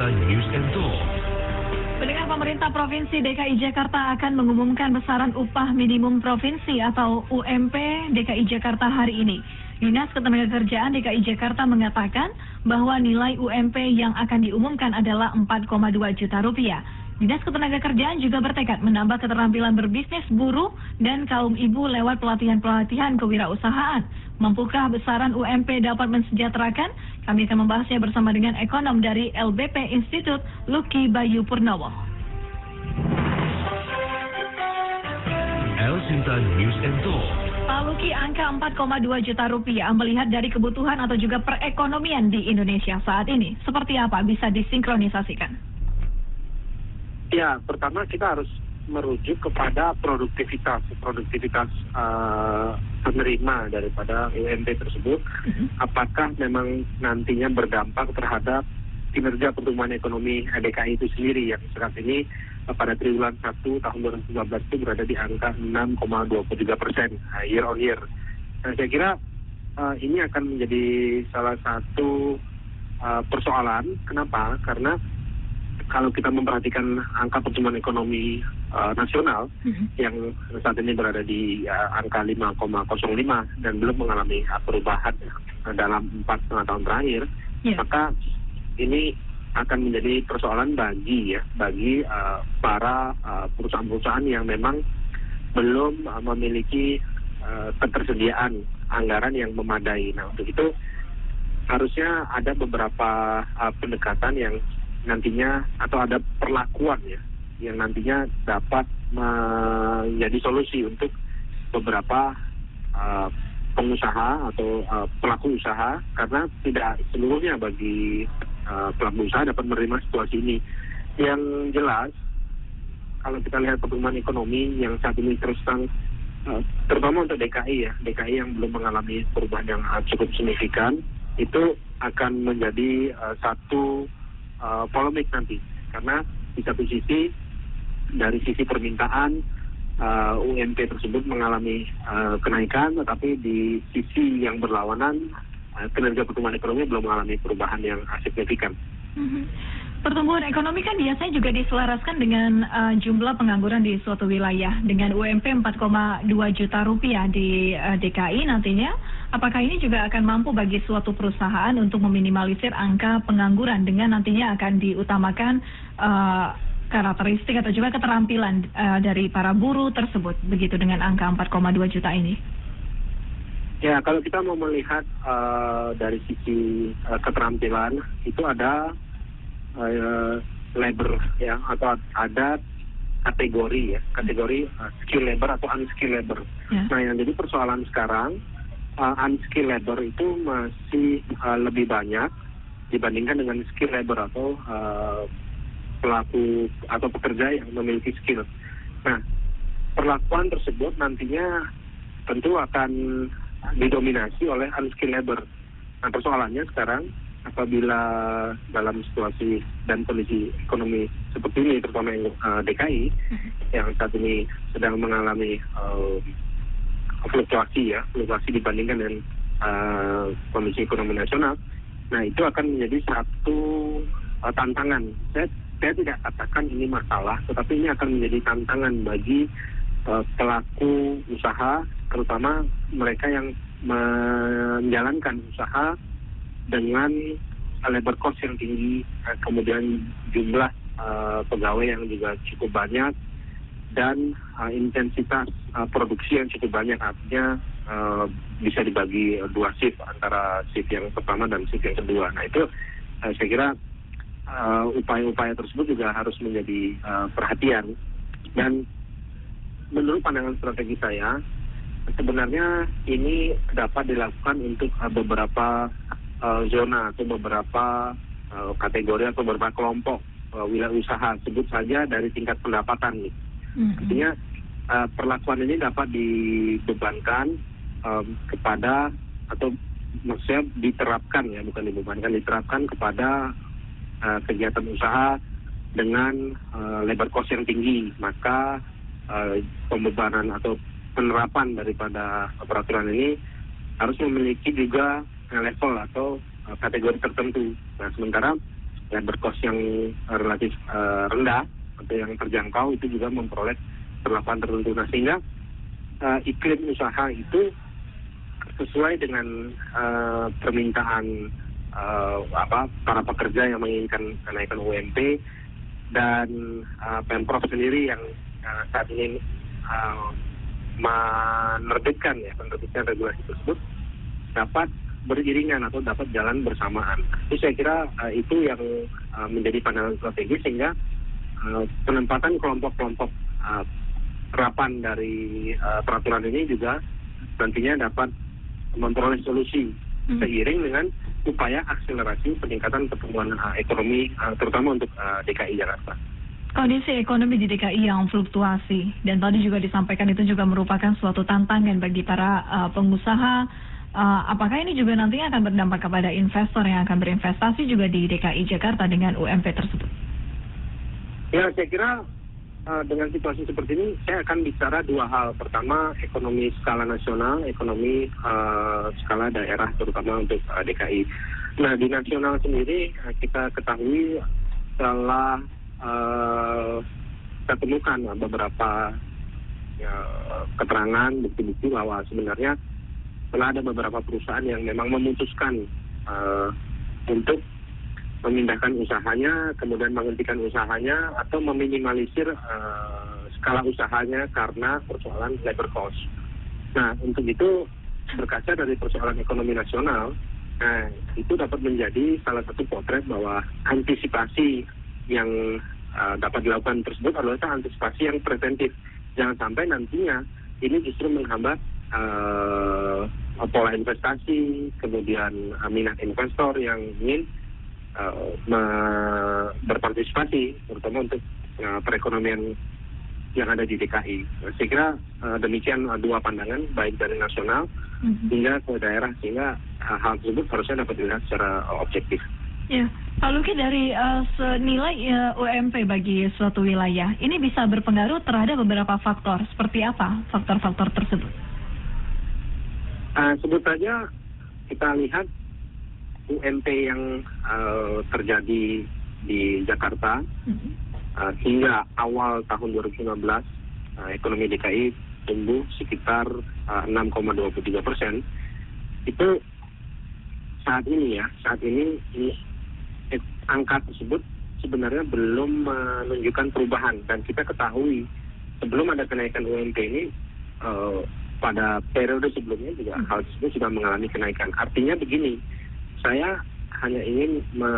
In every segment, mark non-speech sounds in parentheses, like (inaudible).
Sinta News and Talk. Pendengar pemerintah Provinsi DKI Jakarta akan mengumumkan besaran upah minimum provinsi atau UMP DKI Jakarta hari ini. Dinas Ketenagakerjaan DKI Jakarta mengatakan bahwa nilai UMP yang akan diumumkan adalah 4,2 juta rupiah. Dinas Ketenagakerjaan juga bertekad menambah keterampilan berbisnis buruh dan kaum ibu lewat pelatihan-pelatihan kewirausahaan. Mampukah besaran UMP dapat mensejahterakan? Kami akan membahasnya bersama dengan ekonom dari LBP Institute, Luki Bayu Purnomo. El Sinta News and Talk. Pak Luki, angka 4,2 juta rupiah melihat dari kebutuhan atau juga perekonomian di Indonesia saat ini. Seperti apa bisa disinkronisasikan? Ya, pertama kita harus merujuk kepada produktivitas, produktivitas uh, penerima daripada UMP tersebut. Apakah memang nantinya berdampak terhadap kinerja pertumbuhan ekonomi DKI itu sendiri yang saat ini uh, pada triwulan 1 tahun 2015 itu berada di angka 6,23 persen uh, year on year. Nah, saya kira uh, ini akan menjadi salah satu uh, persoalan. Kenapa? Karena kalau kita memperhatikan angka pertumbuhan ekonomi uh, nasional Mhm. yang saat ini berada di uh, angka 5,05 dan belum mengalami uh, perubahan uh, dalam empat setengah tahun terakhir, Ya. maka ini akan menjadi persoalan bagi ya bagi uh, para uh, perusahaan-perusahaan yang memang belum uh, memiliki uh, ketersediaan anggaran yang memadai. Nah untuk itu harusnya ada beberapa uh, pendekatan yang nantinya atau ada perlakuan ya yang nantinya dapat menjadi solusi untuk beberapa uh, pengusaha atau uh, pelaku usaha karena tidak seluruhnya bagi uh, pelaku usaha dapat menerima situasi ini. Yang jelas kalau kita lihat pertumbuhan ekonomi yang saat ini terus terang uh, terutama untuk DKI ya, DKI yang belum mengalami perubahan yang cukup signifikan itu akan menjadi uh, satu uh, polemik nanti karena di satu sisi dari sisi permintaan uh, UMP tersebut mengalami uh, kenaikan tetapi di sisi yang berlawanan uh, kinerja pertumbuhan ekonomi belum mengalami perubahan yang signifikan. Mhm. Pertumbuhan ekonomi kan biasanya juga diselaraskan dengan uh, jumlah pengangguran di suatu wilayah dengan UMP 4,2 juta rupiah di uh, DKI nantinya. Apakah ini juga akan mampu bagi suatu perusahaan untuk meminimalisir angka pengangguran dengan nantinya akan diutamakan uh, karakteristik atau juga keterampilan uh, dari para buruh tersebut begitu dengan angka 4,2 juta ini? Ya kalau kita mau melihat uh, dari sisi uh, keterampilan itu ada uh, labor ya atau ada kategori ya kategori uh, skill labor atau unskill labor. Ya. Nah yang jadi persoalan sekarang uh, unskill labor itu masih uh, lebih banyak dibandingkan dengan skill labor atau uh, pelaku atau pekerja yang memiliki skill. Nah perlakuan tersebut nantinya tentu akan didominasi oleh unskilled labor. Nah persoalannya sekarang apabila dalam situasi dan kondisi ekonomi seperti ini terutama yang uh, DKI yang saat ini sedang mengalami uh, fluktuasi ya fluktuasi dibandingkan dengan uh, kondisi ekonomi nasional. Nah itu akan menjadi satu uh, tantangan. Saya saya tidak katakan ini masalah tetapi ini akan menjadi tantangan bagi uh, pelaku usaha terutama mereka yang menjalankan usaha dengan labor cost yang tinggi, kemudian jumlah eh, pegawai yang juga cukup banyak dan eh, intensitas eh, produksi yang cukup banyak artinya eh, bisa dibagi dua shift antara shift yang pertama dan shift yang kedua. Nah itu eh, saya kira upaya-upaya tersebut juga harus menjadi eh, perhatian dan menurut pandangan strategi saya sebenarnya ini dapat dilakukan untuk uh, beberapa uh, zona atau beberapa uh, kategori atau beberapa kelompok uh, wilayah usaha sebut saja dari tingkat pendapatan nih. Mhm. Artinya uh, perlakuan ini dapat dibebankan um, kepada atau maksudnya diterapkan ya bukan dibebankan diterapkan kepada uh, kegiatan usaha dengan uh, labor cost yang tinggi maka uh, pembebanan atau penerapan daripada peraturan ini harus memiliki juga level atau uh, kategori tertentu. Nah sementara labor cost yang relatif uh, rendah yang terjangkau itu juga memperoleh perlakuan tertentu. Nah sehingga uh, iklim usaha itu sesuai dengan uh, permintaan uh, apa para pekerja yang menginginkan kenaikan UMP dan uh, pemprov sendiri yang uh, saat ini uh, menerbitkan ya menerbitkan regulasi tersebut dapat beriringan atau dapat jalan bersamaan. Itu saya kira uh, itu yang uh, menjadi pandangan strategis sehingga uh, penempatan kelompok-kelompok uh, terapan dari uh, peraturan ini juga nantinya dapat memperoleh solusi hmm. seiring dengan upaya akselerasi peningkatan pertumbuhan uh, ekonomi uh, terutama untuk uh, DKI Jakarta. Kondisi ekonomi di DKI yang fluktuasi dan tadi juga disampaikan itu juga merupakan suatu tantangan bagi para uh, pengusaha. Uh, apakah ini juga nantinya akan berdampak kepada investor yang akan berinvestasi juga di DKI Jakarta dengan UMP tersebut? Ya, saya kira uh, dengan situasi seperti ini, saya akan bicara dua hal. Pertama, ekonomi skala nasional, ekonomi uh, skala daerah, terutama untuk uh, DKI. Nah, di nasional sendiri uh, kita ketahui setelah uh, temukan uh, beberapa ya, keterangan bukti-bukti bahwa sebenarnya telah ada beberapa perusahaan yang memang memutuskan uh, untuk memindahkan usahanya, kemudian menghentikan usahanya, atau meminimalisir uh, skala usahanya karena persoalan labor cost. Nah, untuk itu berkaca dari persoalan ekonomi nasional, nah itu dapat menjadi salah satu potret bahwa antisipasi yang uh, dapat dilakukan tersebut adalah antisipasi yang preventif. Jangan sampai nantinya ini justru menghambat uh, pola investasi, kemudian minat investor yang ingin uh, berpartisipasi terutama untuk uh, perekonomian yang ada di DKI. Saya kira uh, demikian uh, dua pandangan baik dari nasional mm-hmm. hingga ke daerah sehingga uh, hal tersebut harusnya dapat dilihat secara uh, objektif. Ya, Pak Luki dari uh, senilai uh, UMP bagi suatu wilayah ini bisa berpengaruh terhadap beberapa faktor. Seperti apa faktor-faktor tersebut? Uh, sebut saja kita lihat UMP yang uh, terjadi di Jakarta uh, hingga awal tahun 2019 uh, ekonomi DKI tumbuh sekitar uh, 6,23 persen. Itu saat ini ya saat ini, ini eh, angka tersebut sebenarnya belum menunjukkan perubahan. Dan kita ketahui sebelum ada kenaikan UMP ini uh, pada periode sebelumnya juga hal tersebut sudah mengalami kenaikan. Artinya begini saya hanya ingin me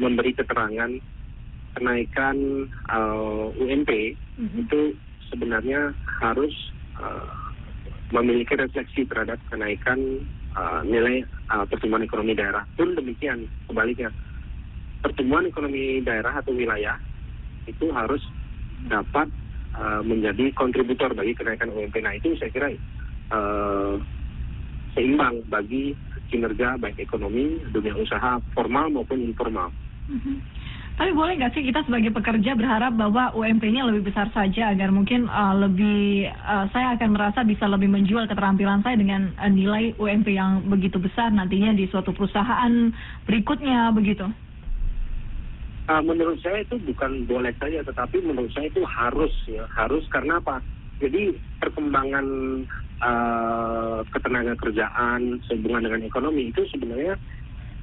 memberi keterangan kenaikan uh, UMP mm-hmm. itu sebenarnya harus uh, memiliki refleksi terhadap kenaikan uh, nilai uh, pertumbuhan ekonomi daerah. Pun demikian, sebaliknya pertumbuhan ekonomi daerah atau wilayah itu harus dapat uh, menjadi kontributor bagi kenaikan UMP. Nah itu saya kira uh, seimbang bagi kinerja baik ekonomi, dunia usaha formal maupun informal. Mm-hmm. Tapi boleh nggak sih kita sebagai pekerja berharap bahwa UMP-nya lebih besar saja agar mungkin uh, lebih uh, saya akan merasa bisa lebih menjual keterampilan saya dengan uh, nilai UMP yang begitu besar nantinya di suatu perusahaan berikutnya begitu? Uh, menurut saya itu bukan boleh saja, tetapi menurut saya itu harus ya harus karena apa? Jadi perkembangan uh, ketenaga kerjaan sehubungan dengan ekonomi itu sebenarnya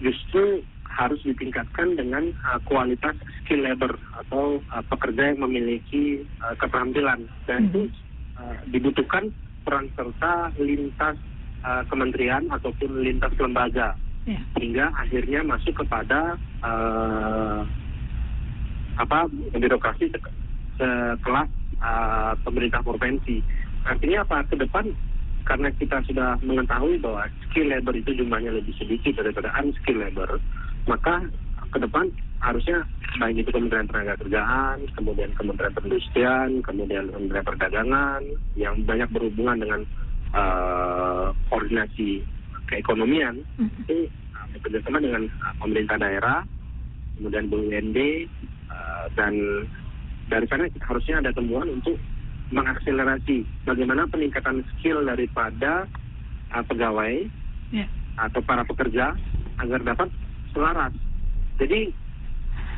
justru harus ditingkatkan dengan uh, kualitas skill labor atau uh, pekerja yang memiliki uh, keterampilan. Dan itu uh, dibutuhkan peran serta lintas uh, kementerian ataupun lintas lembaga. Yeah. hingga akhirnya masuk kepada uh, apa birokrasi sekelas uh, pemerintah provinsi. Artinya apa? Ke depan karena kita sudah mengetahui bahwa skill labor itu jumlahnya lebih sedikit daripada unskill labor, maka ke depan harusnya baik itu Kementerian Tenaga Kerjaan, kemudian Kementerian Perindustrian, kemudian Kementerian Perdagangan yang banyak berhubungan dengan uh, koordinasi keekonomian mm-hmm. itu uh, bekerjasama dengan uh, pemerintah daerah, kemudian BUMD uh, dan dari sana harusnya ada temuan untuk mengakselerasi bagaimana peningkatan skill daripada uh, pegawai yeah. atau para pekerja agar dapat selaras Jadi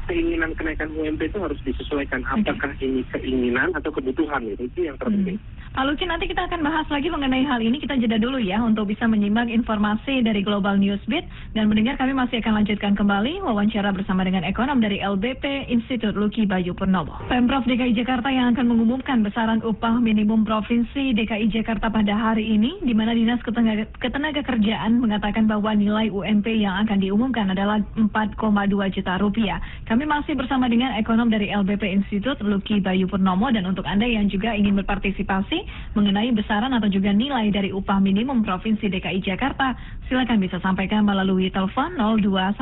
keinginan kenaikan UMP itu harus disesuaikan apakah ini keinginan atau kebutuhan gitu. Itu yang terpenting. Hmm. Pak Luki, nanti kita akan bahas lagi mengenai hal ini. Kita jeda dulu ya untuk bisa menyimak informasi dari Global Newsbeat. Dan mendengar kami masih akan lanjutkan kembali wawancara bersama dengan ekonom dari LBP Institut Luki Bayu Purnomo. Pemprov DKI Jakarta yang akan mengumumkan besaran upah minimum Provinsi DKI Jakarta pada hari ini, di mana Dinas Ketenaga, Ketenaga Kerjaan mengatakan bahwa nilai UMP yang akan diumumkan adalah 4,2 juta rupiah. Kami masih bersama dengan ekonom dari LBP Institut Luki Bayu Purnomo dan untuk Anda yang juga ingin berpartisipasi mengenai besaran atau juga nilai dari upah minimum Provinsi DKI Jakarta, silakan bisa sampaikan melalui telepon 021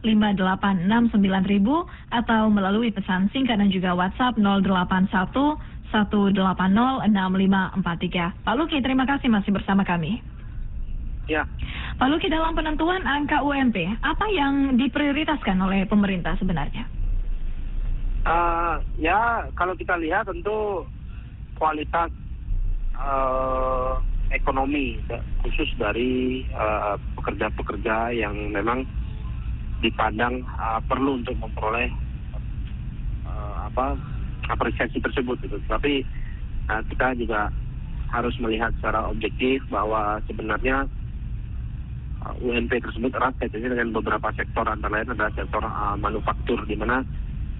5869000 atau melalui pesan singkat dan juga WhatsApp 081 1806543. Pak Luki, terima kasih masih bersama kami. Ya, Pak Luki, dalam penentuan angka UMP, apa yang diprioritaskan oleh pemerintah sebenarnya? eh, ya kalau kita lihat tentu kualitas eh, ekonomi khusus dari eh, pekerja-pekerja yang memang dipandang eh, perlu untuk memperoleh eh, apa apresiasi tersebut gitu. Tapi eh, kita juga harus melihat secara objektif bahwa sebenarnya uh, UMP tersebut erat kaitannya dengan beberapa sektor antara lain adalah sektor uh, manufaktur di mana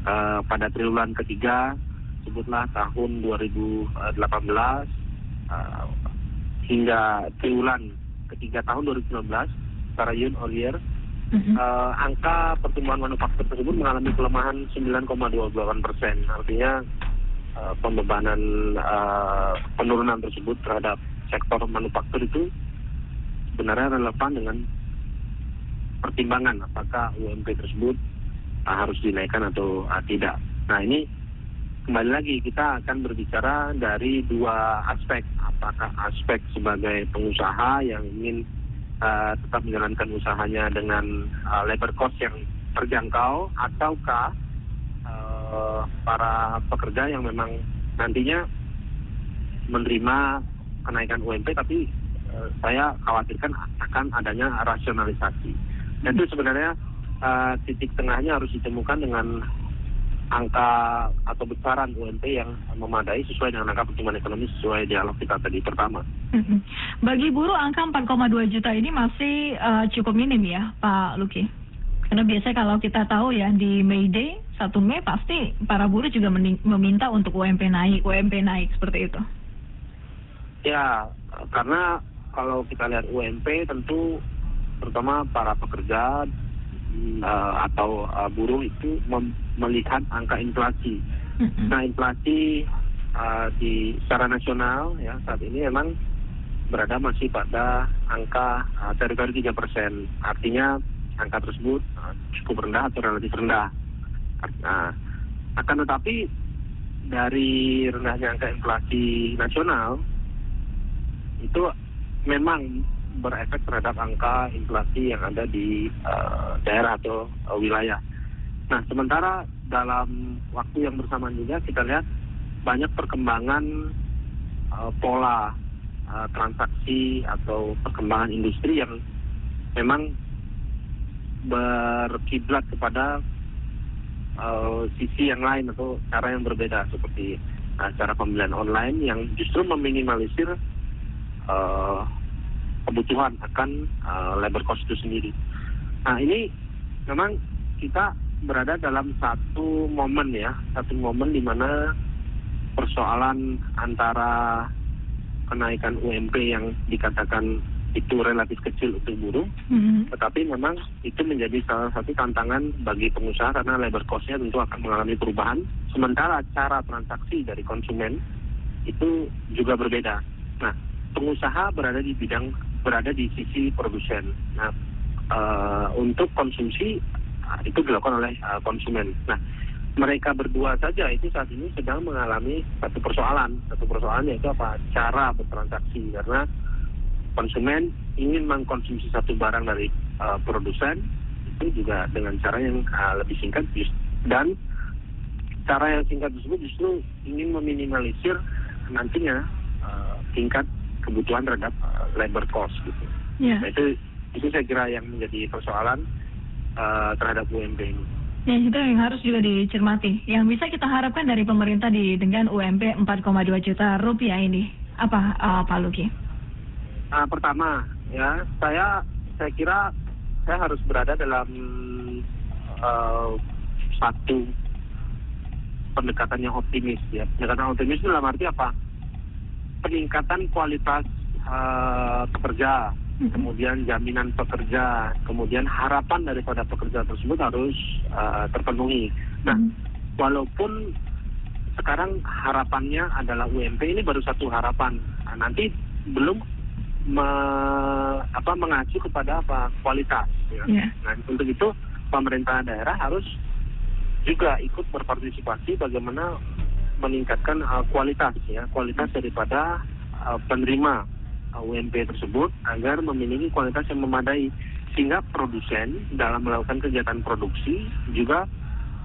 uh, pada triwulan ketiga sebutlah tahun 2018 uh, hingga triwulan ketiga tahun 2019 secara year on year Mhm. uh, angka pertumbuhan manufaktur tersebut mengalami pelemahan 9,28 persen. Artinya uh, pembebanan uh, penurunan tersebut terhadap sektor manufaktur itu sebenarnya relevan dengan pertimbangan apakah UMP tersebut uh, harus dinaikkan atau uh, tidak. Nah ini kembali lagi kita akan berbicara dari dua aspek. Apakah aspek sebagai pengusaha yang ingin uh, tetap menjalankan usahanya dengan uh, labor cost yang terjangkau ataukah uh, para pekerja yang memang nantinya menerima kenaikan UMP tapi saya khawatirkan akan adanya rasionalisasi. Dan itu sebenarnya uh, titik tengahnya harus ditemukan dengan angka atau besaran UMP yang memadai sesuai dengan angka pertumbuhan ekonomi sesuai dialog kita tadi pertama. Mhm. Bagi buruh angka 4,2 juta ini masih eh, cukup minim ya Pak Luki. Karena biasanya kalau kita tahu ya di May Day 1 Mei pasti para buruh juga meminta untuk UMP naik, UMP naik seperti itu. Ya, karena kalau kita lihat UMP tentu terutama para pekerja eh, atau eh, buruh itu melihat angka inflasi. Mhm. Nah, inflasi eh, di secara nasional ya saat ini memang berada masih pada angka eh, teritori 3 persen. Artinya angka tersebut cukup rendah atau relatif rendah. Nah, akan tetapi dari rendahnya angka inflasi nasional itu memang berefek terhadap angka inflasi yang ada di eh, daerah atau eh, wilayah. Nah, sementara dalam waktu yang bersamaan juga kita lihat banyak perkembangan eh, pola eh, transaksi atau perkembangan industri yang memang berkiblat kepada eh, sisi yang lain atau cara yang berbeda seperti eh, cara pembelian online yang justru meminimalisir eh, kebutuhan akan eh, labor cost itu sendiri. Nah ini memang kita berada dalam satu momen ya, satu momen di mana persoalan antara kenaikan UMP yang dikatakan itu relatif kecil untuk buruh, Mhm. tetapi memang itu menjadi salah satu tantangan bagi pengusaha karena labor cost-nya tentu akan mengalami perubahan. Sementara cara transaksi dari konsumen itu juga berbeda. Nah, pengusaha berada di bidang berada di sisi produsen. Nah, eh, untuk konsumsi ah, itu dilakukan oleh eh, konsumen. Nah, mereka berdua saja itu saat ini sedang mengalami satu persoalan, satu persoalan yaitu apa? Cara bertransaksi karena konsumen ingin mengkonsumsi satu barang dari uh, produsen itu juga dengan cara yang uh, lebih singkat dan cara yang singkat tersebut justru ingin meminimalisir nantinya uh, tingkat kebutuhan terhadap uh, labor cost gitu. Ya. Nah, itu itu saya kira yang menjadi persoalan uh, terhadap UMP ini. Ya, itu yang harus juga dicermati. Yang bisa kita harapkan dari pemerintah di dengan UMP 4,2 juta rupiah ini, apa uh, Pak Luki? Uh, pertama, ya saya saya kira saya harus berada dalam uh, satu pendekatan yang optimis ya. Pendekatan optimis itu dalam arti apa? Peningkatan kualitas uh, pekerja, kemudian jaminan pekerja, kemudian harapan daripada pekerja tersebut harus uh, terpenuhi. Nah, walaupun sekarang harapannya adalah UMP ini baru satu harapan, nah, nanti belum me, apa mengacu kepada apa kualitas. Ya. Yeah. Nah, untuk itu pemerintah daerah harus juga ikut berpartisipasi bagaimana meningkatkan uh, kualitas ya kualitas daripada uh, penerima UMP tersebut agar memiliki kualitas yang memadai sehingga produsen dalam melakukan kegiatan produksi juga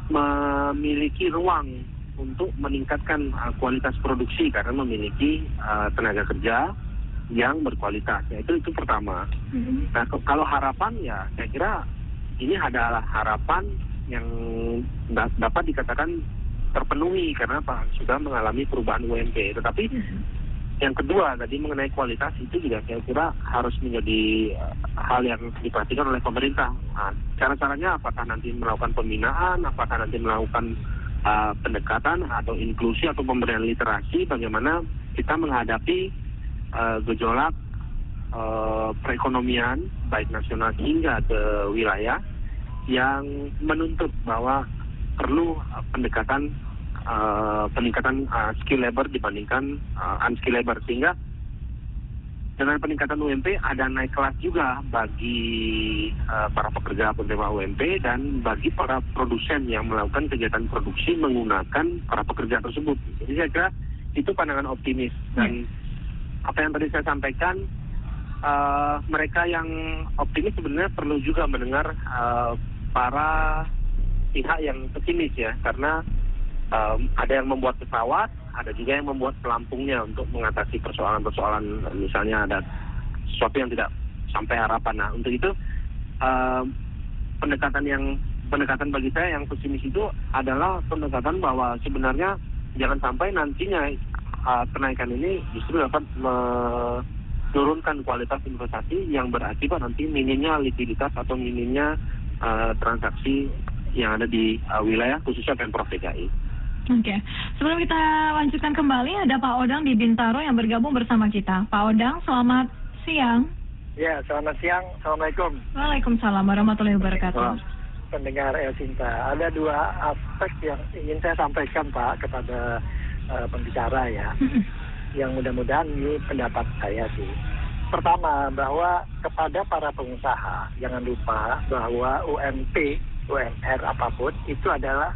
memiliki ruang untuk meningkatkan uh, kualitas produksi karena memiliki uh, tenaga kerja yang berkualitas. Ya, itu itu pertama. Mm-hmm. Nah kalau harapan ya saya kira ini adalah harapan yang dapat dikatakan terpenuhi karena apa sudah mengalami perubahan UMP. Tetapi mm-hmm yang kedua tadi mengenai kualitas itu juga saya kira harus menjadi uh, hal yang diperhatikan oleh pemerintah. Nah, cara-caranya apakah nanti melakukan pembinaan, apakah nanti melakukan uh, pendekatan atau inklusi atau pemberian literasi, bagaimana kita menghadapi uh, gejolak uh, perekonomian baik nasional hingga ke wilayah yang menuntut bahwa perlu pendekatan uh, peningkatan uh, skill labor dibandingkan uh, unskill labor sehingga dengan peningkatan UMP ada naik kelas juga bagi uh, para pekerja penerima UMP dan bagi para produsen yang melakukan kegiatan produksi menggunakan para pekerja tersebut. Jadi saya kira itu pandangan optimis dan ya. apa yang tadi saya sampaikan uh, mereka yang optimis sebenarnya perlu juga mendengar uh, para pihak yang pesimis ya karena um, ada yang membuat pesawat, ada juga yang membuat pelampungnya untuk mengatasi persoalan-persoalan misalnya ada sesuatu yang tidak sampai harapan. Nah untuk itu um, pendekatan yang pendekatan bagi saya yang pesimis itu adalah pendekatan bahwa sebenarnya jangan sampai nantinya uh, kenaikan ini justru dapat menurunkan kualitas investasi yang berakibat nanti minimnya likuiditas atau minimnya uh, transaksi yang ada di uh, wilayah khususnya Pemprov DKI. Oke, okay. sebelum kita lanjutkan kembali ada Pak Odang di Bintaro yang bergabung bersama kita. Pak Odang, selamat siang. Ya, selamat siang. Assalamualaikum. Waalaikumsalam warahmatullahi wabarakatuh. pendengar El Cinta, ada dua aspek yang ingin saya sampaikan Pak kepada uh, pembicara ya, yang mudah-mudahan ini pendapat saya sih. Pertama, bahwa kepada para pengusaha, jangan lupa bahwa UMP, UMR apa pun itu adalah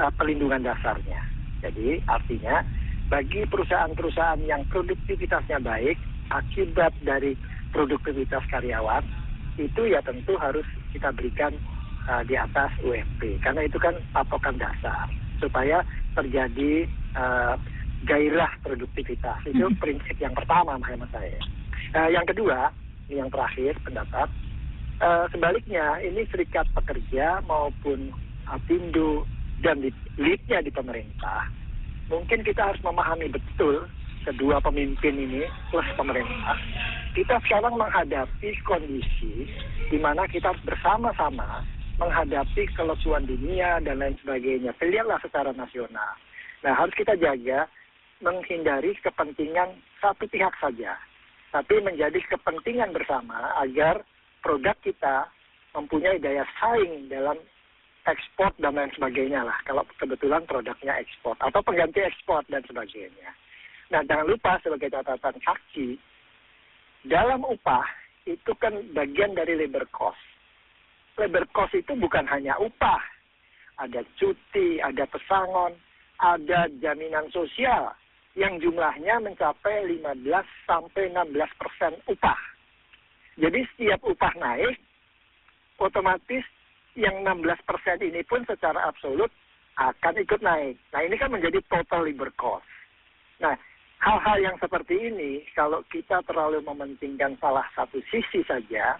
uh, pelindungan dasarnya. Jadi artinya bagi perusahaan-perusahaan yang produktivitasnya baik akibat dari produktivitas karyawan itu ya tentu harus kita berikan uh, di atas UMP karena itu kan patokan dasar supaya terjadi uh, gairah produktivitas itu hmm. prinsip yang pertama menurut saya. Uh, yang kedua ini yang terakhir pendapat uh, sebaliknya ini serikat pekerja maupun Apindo dan di, leadnya di pemerintah, mungkin kita harus memahami betul kedua pemimpin ini plus pemerintah. Kita sekarang menghadapi kondisi di mana kita bersama-sama menghadapi kelesuan dunia dan lain sebagainya. Lihatlah secara nasional. Nah, harus kita jaga menghindari kepentingan satu pihak saja, tapi menjadi kepentingan bersama agar produk kita mempunyai daya saing dalam ekspor dan lain sebagainya lah kalau kebetulan produknya ekspor atau pengganti ekspor dan sebagainya. Nah jangan lupa sebagai catatan kaki dalam upah itu kan bagian dari labor cost. Labor cost itu bukan hanya upah, ada cuti, ada pesangon, ada jaminan sosial yang jumlahnya mencapai 15 sampai 16 persen upah. Jadi setiap upah naik, otomatis yang 16 persen ini pun secara absolut akan ikut naik. Nah ini kan menjadi total labor cost. Nah hal-hal yang seperti ini kalau kita terlalu mementingkan salah satu sisi saja,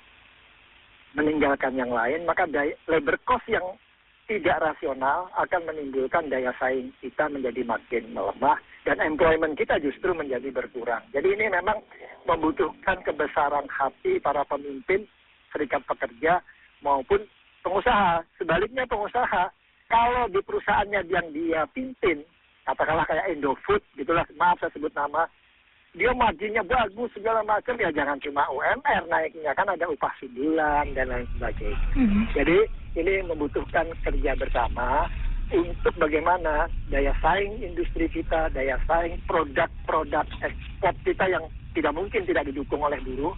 meninggalkan yang lain, maka daya, labor cost yang tidak rasional akan menimbulkan daya saing kita menjadi makin melemah dan employment kita justru menjadi berkurang. Jadi ini memang membutuhkan kebesaran hati para pemimpin, serikat pekerja maupun pengusaha. Sebaliknya pengusaha, kalau di perusahaannya yang dia pimpin, katakanlah kayak Indofood, gitulah, maaf saya sebut nama, dia marginnya bagus segala macam ya jangan cuma UMR naiknya kan ada upah sebulan dan lain sebagainya. Mhm. Jadi ini membutuhkan kerja bersama untuk bagaimana daya saing industri kita, daya saing produk-produk ekspor kita yang tidak mungkin tidak didukung oleh buruh.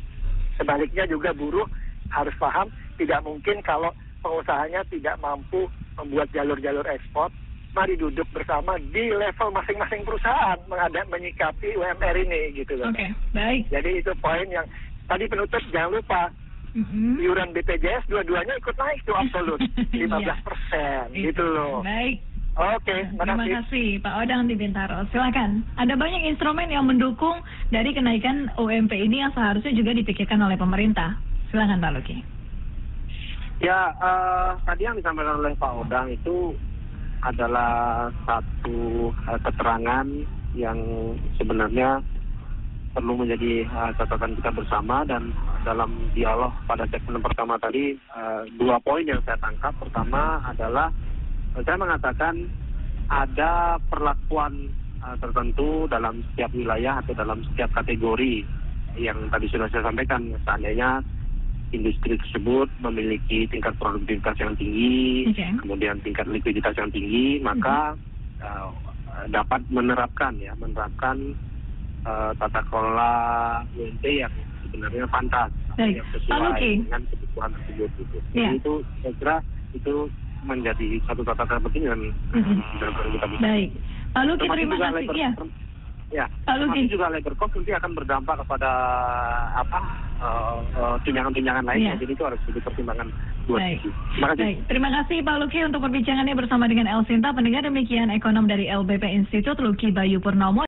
Sebaliknya juga buruh harus paham tidak mungkin kalau pengusahanya tidak mampu membuat jalur-jalur ekspor. Mari duduk bersama di level masing-masing perusahaan menghadap menyikapi UMR ini gitu loh. Oke, baik. Jadi itu poin yang tadi penutup jangan lupa Mhm. iuran BPJS dua-duanya ikut naik tuh absolut (laughs) 15 persen Itu. gitu loh. Baik. Oke, Terima makasih. kasih Pak Odang di Bintaro. Silakan. Ada banyak instrumen yang mendukung dari kenaikan UMP ini yang seharusnya juga dipikirkan oleh pemerintah. Silakan Pak Luki. Ya, eh, tadi yang disampaikan oleh Pak Odang itu adalah satu eh, keterangan yang sebenarnya perlu menjadi eh, catatan kita bersama dan dalam dialog pada segmen pertama tadi eh, dua poin yang saya tangkap. Pertama adalah saya mengatakan ada perlakuan eh, tertentu dalam setiap wilayah atau dalam setiap kategori yang tadi sudah saya sampaikan. Seandainya industri tersebut memiliki tingkat produktivitas yang tinggi, Oke. kemudian tingkat likuiditas yang tinggi, maka uh, dapat menerapkan ya, menerapkan uh, tata kelola UNT yang sebenarnya pantas, Baik. yang sesuai dengan kebutuhan tersebut. Gitu. Iya. Jadi itu saya kira itu menjadi satu catatan penting dan Mhm. perlu kita bisa. Baik. Pak Luki Termasuk terima kasih. Ya. Ya, termasuk juga labor cost nanti akan berdampak kepada apa uh, uh, tunjangan-tunjangan lainnya. Iya. Jadi itu harus jadi pertimbangan buat Baik. sisi. Terima kasih. Baik, terima kasih Pak Luki untuk perbincangannya bersama dengan El Sinta. Pendengar demikian ekonom dari LBP Institute Luki Bayu Purnomo.